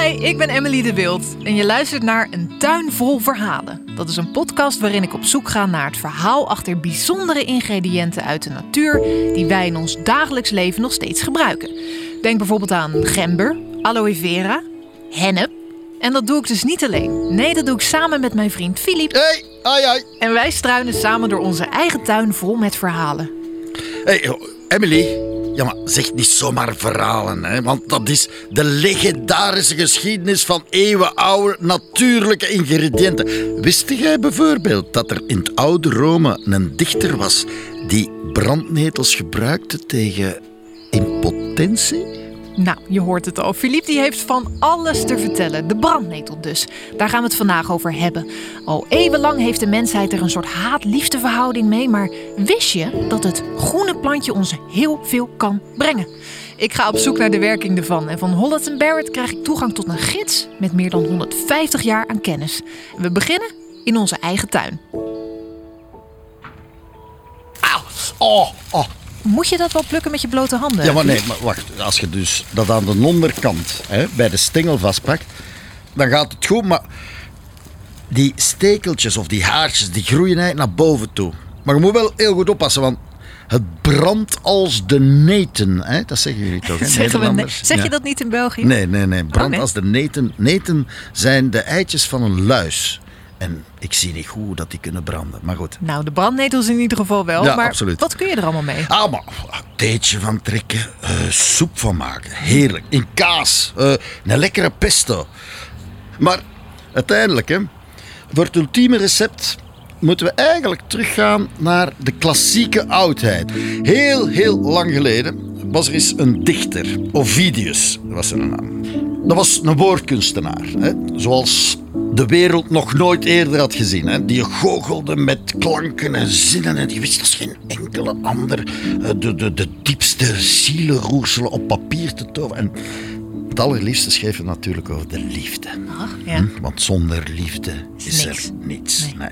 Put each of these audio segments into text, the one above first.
Hi, ik ben Emily de Wild en je luistert naar Een Tuin Vol Verhalen. Dat is een podcast waarin ik op zoek ga naar het verhaal achter bijzondere ingrediënten uit de natuur die wij in ons dagelijks leven nog steeds gebruiken. Denk bijvoorbeeld aan gember, aloe vera, hennep. En dat doe ik dus niet alleen. Nee, dat doe ik samen met mijn vriend Filip. Hey, ai, ai. En wij struinen samen door onze eigen tuin vol met verhalen. Hey, Emily. Ja, maar zeg niet zomaar verhalen, hè, want dat is de legendarische geschiedenis van eeuwenoude natuurlijke ingrediënten. Wist jij bijvoorbeeld dat er in het oude Rome een dichter was die brandnetels gebruikte tegen impotentie? Nou, je hoort het al. Philippe die heeft van alles te vertellen. De brandnetel dus. Daar gaan we het vandaag over hebben. Al eeuwenlang heeft de mensheid er een soort haat-liefdeverhouding mee. Maar wist je dat het groene plantje ons heel veel kan brengen? Ik ga op zoek naar de werking ervan. En van Holland Barrett krijg ik toegang tot een gids met meer dan 150 jaar aan kennis. En we beginnen in onze eigen tuin. Auw, oh, oh. Moet je dat wel plukken met je blote handen? Ja, maar nee, maar wacht. Als je dus dat aan de onderkant hè, bij de stengel vastpakt, dan gaat het goed, maar die stekeltjes of die haartjes, die groeien eigenlijk naar boven toe. Maar je moet wel heel goed oppassen, want het brandt als de neten. Hè? Dat zeggen jullie toch, hè? Nederlanders? zeg je dat niet in België? Nee, nee, nee. Brand nee. als de neten. Neten zijn de eitjes van een luis. En ik zie niet hoe dat die kunnen branden. Maar goed. Nou, de brandnetels in ieder geval wel. Ja, maar absoluut. wat kun je er allemaal mee? Ah, maar theetje van trekken, eh, soep van maken. Heerlijk. In kaas. eh, een lekkere pesto. Maar uiteindelijk, hè, voor het ultieme recept moeten we eigenlijk teruggaan naar de klassieke oudheid. Heel, heel lang geleden was er eens een dichter, Ovidius was zijn naam. Dat was een woordkunstenaar, hè, zoals de wereld nog nooit eerder had gezien. Hè. Die goochelde met klanken en zinnen en die wist als geen enkele ander eh, de, de, de diepste zielenroerselen op papier te toveren. En het allerliefste schreef hij natuurlijk over de liefde. Ach, ja. Hm? Want zonder liefde is niks. er niets. Nee. Nee.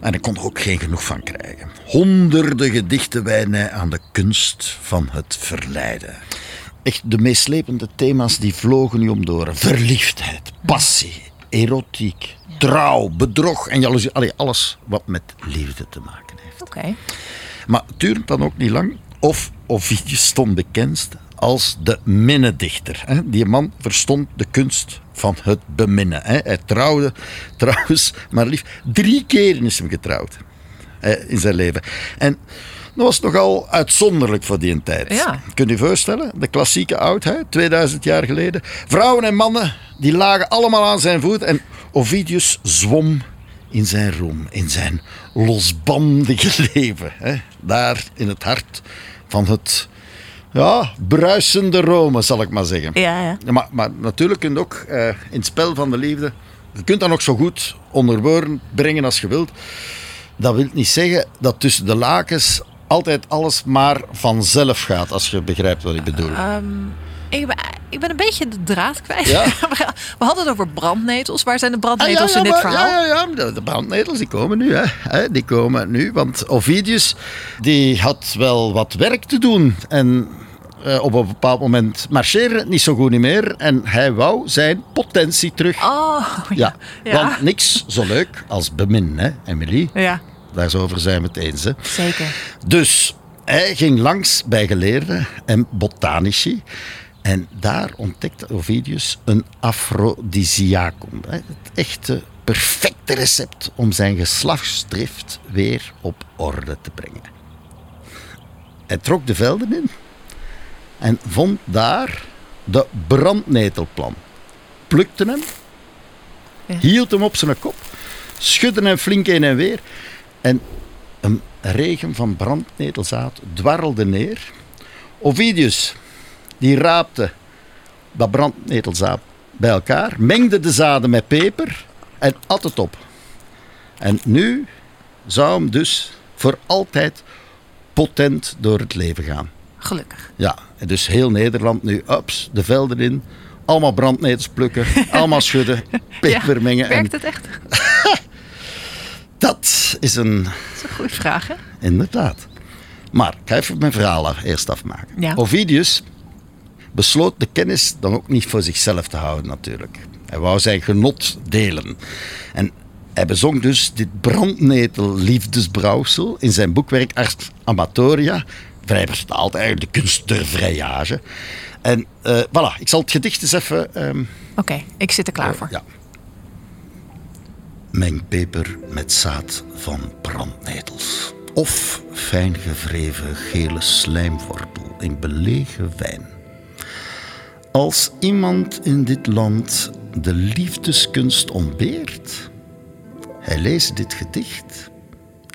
En ik kon er ook geen genoeg van krijgen. Honderden gedichten wijden aan de kunst van het verleiden. Echt de meeslepende thema's die vlogen nu om de oren. Verliefdheid, passie, erotiek, trouw, bedrog en jaloezie. Allee, alles wat met liefde te maken heeft. Oké. Maar het duurde dan ook niet lang. Of Ovidius stond bekend als de minnedichter. Hè. Die man verstond de kunst van het beminnen. Hè. Hij trouwde trouwens maar liefst drie keren is hem getrouwd in zijn leven. En dat was nogal uitzonderlijk voor die tijd. Ja. Kunt u je voorstellen? De klassieke oudheid, 2000 jaar geleden. Vrouwen en mannen, die lagen allemaal aan zijn voet. En Ovidius zwom in zijn roem, in zijn losbandige leven. Hè? Daar in het hart van het ja, bruisende Rome, zal ik maar zeggen. Ja, ja. Ja, maar, maar natuurlijk kun je ook eh, in het spel van de liefde... Je kunt dat nog zo goed onder woorden brengen als je wilt. Dat wil niet zeggen dat tussen de lakens altijd alles maar vanzelf gaat, als je begrijpt wat ik bedoel. Ehm, ik, ben, ik ben een beetje de draad kwijt. Ja. We hadden het over brandnetels. Waar zijn de Ah, brandnetels ja, in dit maar- verhaal? Ja, ja, ja. De, de brandnetels die komen nu. Hè. Die komen nu. Want Ovidius die had wel wat werk te doen. En eh, op een bepaald moment marcheerde het niet zo goed niet meer. En hij wou zijn potentie terug. Oh, ja. ja. Ja. Want niks zo leuk als bemin, hè, Emily. Ja, Daarover zijn we het eens. Hè. zeker. Dus hij ging langs bij geleerden en botanici. En daar ontdekte Ovidius een aphrodisiacum. hè, Het echte perfecte recept om zijn geslachtsdrift weer op orde te brengen. Hij trok de velden in en vond daar de brandnetelplan. Plukte hem, hield hem op zijn kop, schudde hem flink heen en weer en een regen van brandnetelzaad dwarrelde neer. Ovidius, die raapte dat brandnetelzaad bij elkaar, mengde de zaden met peper en at het op. En nu zou hem dus voor altijd potent door het leven gaan. Gelukkig. Ja, en dus heel Nederland nu, ups, de velden in, allemaal brandnetels plukken, allemaal schudden, peper Ja, mengen. En Werkt het echt? dat is een Dat is een goede vraag, hè? Inderdaad. Maar ik ga even mijn verhaal eerst afmaken. Ja. Ovidius besloot de kennis dan ook niet voor zichzelf te houden natuurlijk. Hij wou zijn genot delen. En hij bezong dus dit brandnetel-liefdesbrouwsel in zijn boekwerk Ars Amatoria. Vrij vertaald eigenlijk de kunst der vrijage. En uh, voilà, ik zal het gedicht eens even... Um, Oké, ik zit er klaar voor. Ja. Meng peper met zaad van brandnetels. Of fijn gevreven gele slijmwortel in belegen wijn. Als iemand in dit land de liefdeskunst ontbeert, hij leest dit gedicht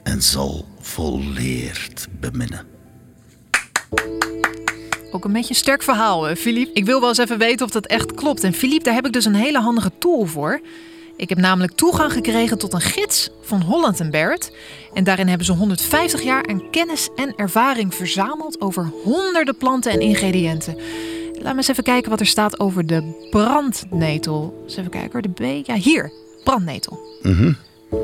en zal volleerd beminnen. Ook een beetje een sterk verhaal, Filip. Ik wil wel eens even weten of dat echt klopt. En Filip, daar heb ik dus een hele handige tool voor. Ik heb namelijk toegang gekregen tot een gids van Holland Barrett. En daarin hebben ze 150 jaar aan kennis en ervaring verzameld over honderden planten en ingrediënten. Laat me eens even kijken wat er staat over de brandnetel. Eens even kijken hoor, de B. Ja, hier, brandnetel. Mm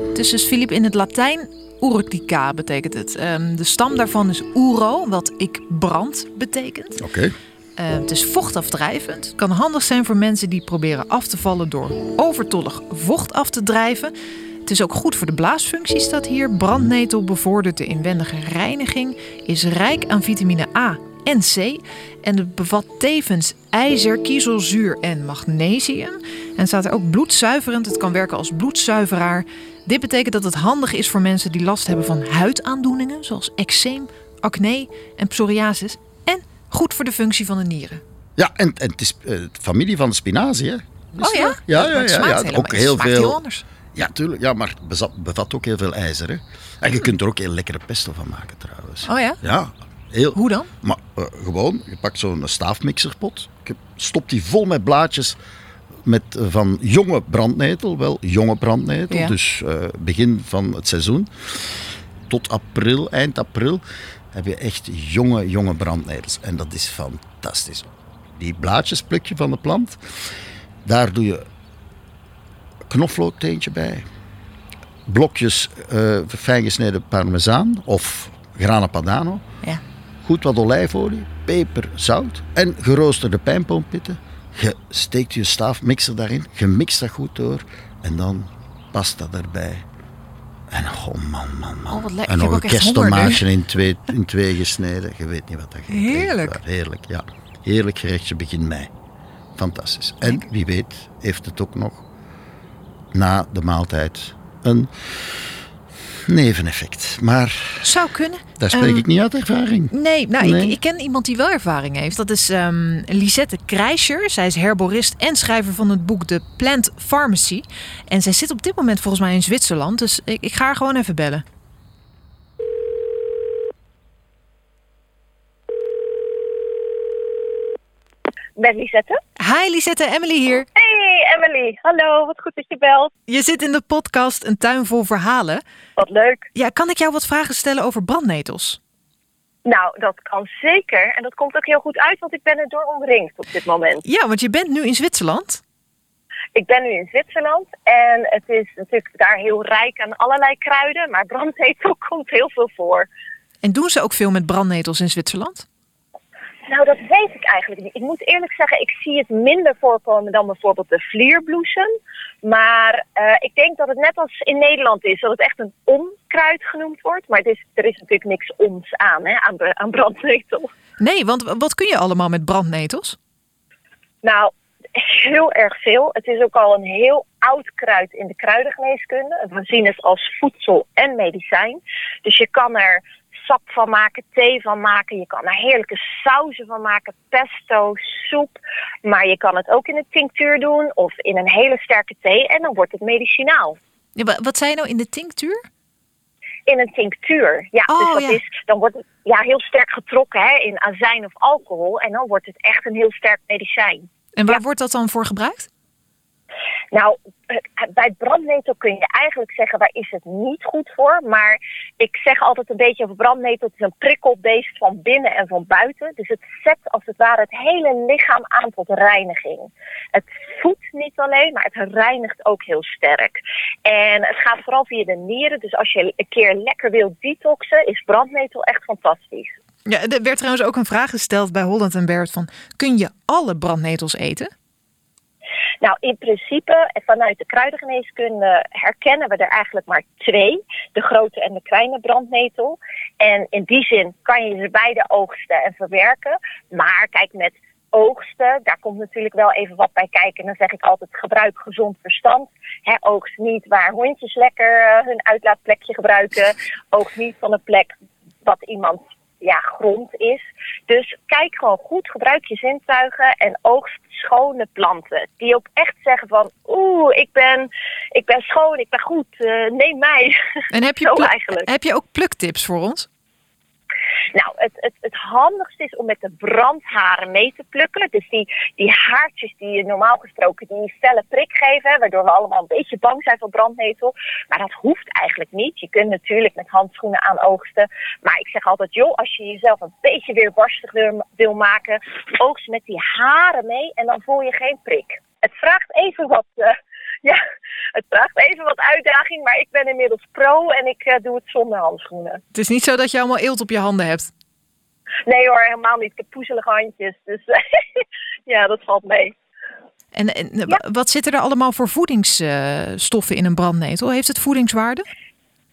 Het is dus, Filip, in het Latijn urtica betekent het. Ehm, de stam daarvan is uro, wat ik brand betekent. Oké. Ehm, het is vochtafdrijvend. Het kan handig zijn voor mensen die proberen af te vallen door overtollig vocht af te drijven. Het is ook goed voor de blaasfunctie, staat hier. Brandnetel bevordert de inwendige reiniging, is rijk aan vitamine A en C. En het bevat tevens ijzer, kiezelzuur en magnesium. En staat er ook bloedzuiverend. Het kan werken als bloedzuiveraar. Dit betekent dat het handig is voor mensen die last hebben van huidaandoeningen, zoals eczeem, acne en psoriasis. Goed voor de functie van de nieren. Ja, en, en het is uh, familie van de spinazie, hè? oh ja? Ja, ja, ja. ja, ja. ook heel veel. Heel anders. Ja, tuurlijk. Ja, maar het bevat ook heel veel ijzer. Hè? En je kunt er ook heel lekkere pesto van maken, trouwens. Oh ja? Ja. Heel, Hoe dan? Maar uh, gewoon, je pakt zo'n staafmixerpot, stopt die vol met blaadjes met, uh, van jonge brandnetel, wel jonge brandnetel, Ja. dus uh, begin van het seizoen, tot april, eind april, heb je echt jonge, jonge brandnetels. En dat is fantastisch. Die blaadjes pluk je van de plant, daar doe je knoflookteentje bij, blokjes uh, fijn gesneden parmezaan of grana padano. Ja. Goed wat olijfolie, peper, zout en geroosterde pijnpoompitten. Je steekt je staafmixer daarin, je mixt dat goed door en dan pasta erbij. En oh man, man, man. Oh, wat lekker. en nog een kersttomaatje in twee, in twee gesneden. Je weet niet wat dat geeft. Heerlijk. Waar. Heerlijk, ja. Heerlijk gerechtje begin mei. Fantastisch. En wie weet heeft het ook nog na de maaltijd een neveneffect. Maar Zou kunnen. daar spreek Ehm, ik niet uit ervaring. Nee, nou, Nee. Ik, ik ken iemand die wel ervaring heeft. Dat is ehm, Lisette Krijscher. Zij is herborist en schrijver van het boek The Plant Pharmacy. En zij zit op dit moment volgens mij in Zwitserland. Dus ik, ik ga haar gewoon even bellen. Met Lisette. Hi Lisette, Emily hier. Hey Emily, hallo, wat goed dat je belt. Je zit in de podcast Een tuin vol verhalen. Wat leuk. Ja, kan ik jou wat vragen stellen over brandnetels? Nou, dat kan zeker. En dat komt ook heel goed uit, want ik ben er door omringd op dit moment. Ja, want je bent nu in Zwitserland. Ik ben nu in Zwitserland en het is natuurlijk daar heel rijk aan allerlei kruiden, maar brandnetel komt heel veel voor. En doen ze ook veel met brandnetels in Zwitserland? Nou, dat weet ik eigenlijk niet. Ik moet eerlijk zeggen, ik zie het minder voorkomen dan bijvoorbeeld de vlierbloesem. Maar eh, ik denk dat het net als in Nederland is, dat het echt een onkruid genoemd wordt. Maar het is, er is natuurlijk niks ons aan, hè, aan, aan brandnetel. Nee, want wat kun je allemaal met brandnetels? Nou, heel erg veel. Het is ook al een heel oud kruid in de kruidengeneeskunde. We zien het als voedsel en medicijn. Dus je kan er sap van maken, thee van maken. Je kan er heerlijke sauzen van maken, pesto, soep. Maar je kan het ook in een tinctuur doen of in een hele sterke thee. En dan wordt het medicinaal. Ja, wa- wat zei je nou in de tinctuur? In een tinctuur. Ja, Oh, dus dat ja. is, dan wordt het ja, heel sterk getrokken hè, in azijn of alcohol. En dan wordt het echt een heel sterk medicijn. En waar Ja. wordt dat dan voor gebruikt? Nou, eh, bij brandnetel kun je eigenlijk zeggen, waar is het niet goed voor? Maar ik zeg altijd een beetje brandnetel, is een prikkelbeest van binnen en van buiten. Dus het zet als het ware het hele lichaam aan tot reiniging. Het voedt niet alleen, maar het reinigt ook heel sterk. En het gaat vooral via de nieren, dus als je een keer lekker wilt detoxen, is brandnetel echt fantastisch. Ja, er werd trouwens ook een vraag gesteld bij Holland en Barrett van... kun je alle brandnetels eten? Nou, in principe, vanuit de kruidengeneeskunde herkennen we er eigenlijk maar twee. De grote en de kleine brandnetel. En in die zin kan je ze beide oogsten en verwerken. Maar kijk, met oogsten, daar komt natuurlijk wel even wat bij kijken. Dan zeg ik altijd gebruik gezond verstand. Oogst niet waar hondjes lekker uh, hun uitlaatplekje gebruiken. Oogst niet van een plek wat iemand ja, grond is. Dus kijk gewoon goed, gebruik je zintuigen en oogst schone planten. Die ook echt zeggen van, oeh, ik ben, ik ben schoon, ik ben goed, uh, neem mij. En heb je, eigenlijk. heb je ook pluktips voor ons? Nou, het, het, het handigste is om met de brandharen mee te plukken. Dus die, die haartjes die je normaal gesproken die felle prik geven, waardoor we allemaal een beetje bang zijn voor brandnetel. Maar dat hoeft eigenlijk niet. Je kunt natuurlijk met handschoenen aan oogsten. Maar ik zeg altijd, joh, als je jezelf een beetje weer barstig wil, wil maken, oogst met die haren mee en dan voel je geen prik. Het vraagt even wat, uh, ja, het vraagt even wat uitdaging, maar ik ben inmiddels pro en ik uh, doe het zonder handschoenen. Het is niet zo dat je allemaal eelt op je handen hebt? Nee hoor, helemaal niet. Ik heb poezelige handjes, dus ja, dat valt mee. En, en ja. wat zitten er allemaal voor voedingsstoffen in een brandnetel? Heeft het voedingswaarde?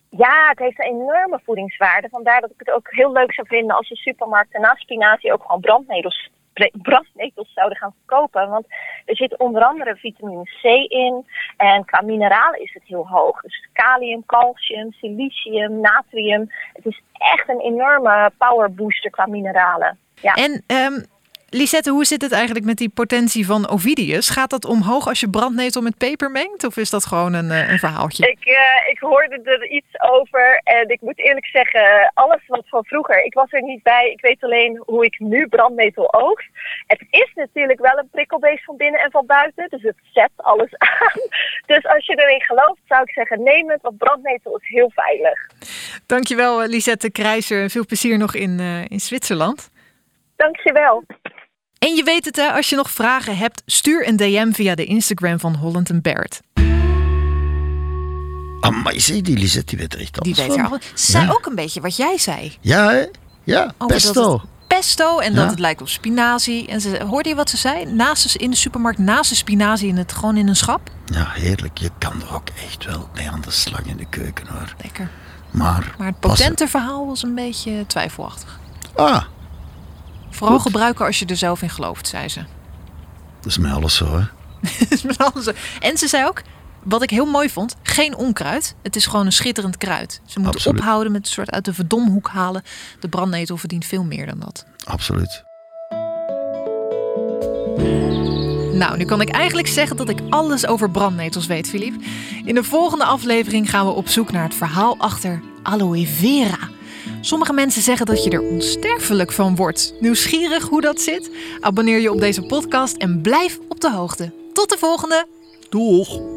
Ja, het heeft een enorme voedingswaarde. Vandaar dat ik het ook heel leuk zou vinden als de supermarkten naast spinazie ook gewoon brandnetels brandnetels zouden gaan verkopen. Want er zit onder andere vitamine C in. En qua mineralen is het heel hoog. Dus kalium, calcium, silicium, natrium. Het is echt een enorme power booster qua mineralen. Ja. En um, Lisette, hoe zit het eigenlijk met die potentie van Ovidius? Gaat dat omhoog als je brandnetel met peper mengt? Of is dat gewoon een, eh, een verhaaltje? Ik, uh, ik hoorde er iets over. En ik moet eerlijk zeggen, alles wat van vroeger. Ik was er niet bij. Ik weet alleen hoe ik nu brandnetel oogst. Het is natuurlijk wel een prikkelbeest van binnen en van buiten. Dus het zet alles aan. Dus als je erin gelooft, zou ik zeggen neem het. Want brandnetel is heel veilig. Dankjewel Lisette Krijzer. Veel plezier nog in, uh, in Zwitserland. Dankjewel. En je weet het, hè, als je nog vragen hebt, stuur een DM via de Instagram van Holland Barrett. Ah, maar je ziet die Lisette, die weet er echt alles Die weet er al. Ze zei ook een beetje wat jij zei. Ja, hè? Ja, pesto. pesto en dat het lijkt op spinazie. En ze, hoorde je wat ze zei? Naast in de supermarkt, naast de spinazie in het, gewoon in een schap. Ja, heerlijk. Je kan er ook echt wel mee aan de slag in de keuken, hoor. Lekker. Maar, maar het potente verhaal was een beetje twijfelachtig. Ah, Vooral gebruiken als je er zelf in gelooft, zei ze. Dat is met alles zo, hè? is met alles zo. En ze zei ook, wat ik heel mooi vond, geen onkruid. Het is gewoon een schitterend kruid. Ze moeten ophouden met een soort uit de verdomhoek halen. De brandnetel verdient veel meer dan dat. Absoluut. Nou, nu kan ik eigenlijk zeggen dat ik alles over brandnetels weet, Filip. In de volgende aflevering gaan we op zoek naar het verhaal achter aloe vera. Sommige mensen zeggen dat je er onsterfelijk van wordt. Nieuwsgierig hoe dat zit? Abonneer je op deze podcast en blijf op de hoogte. Tot de volgende. Doeg!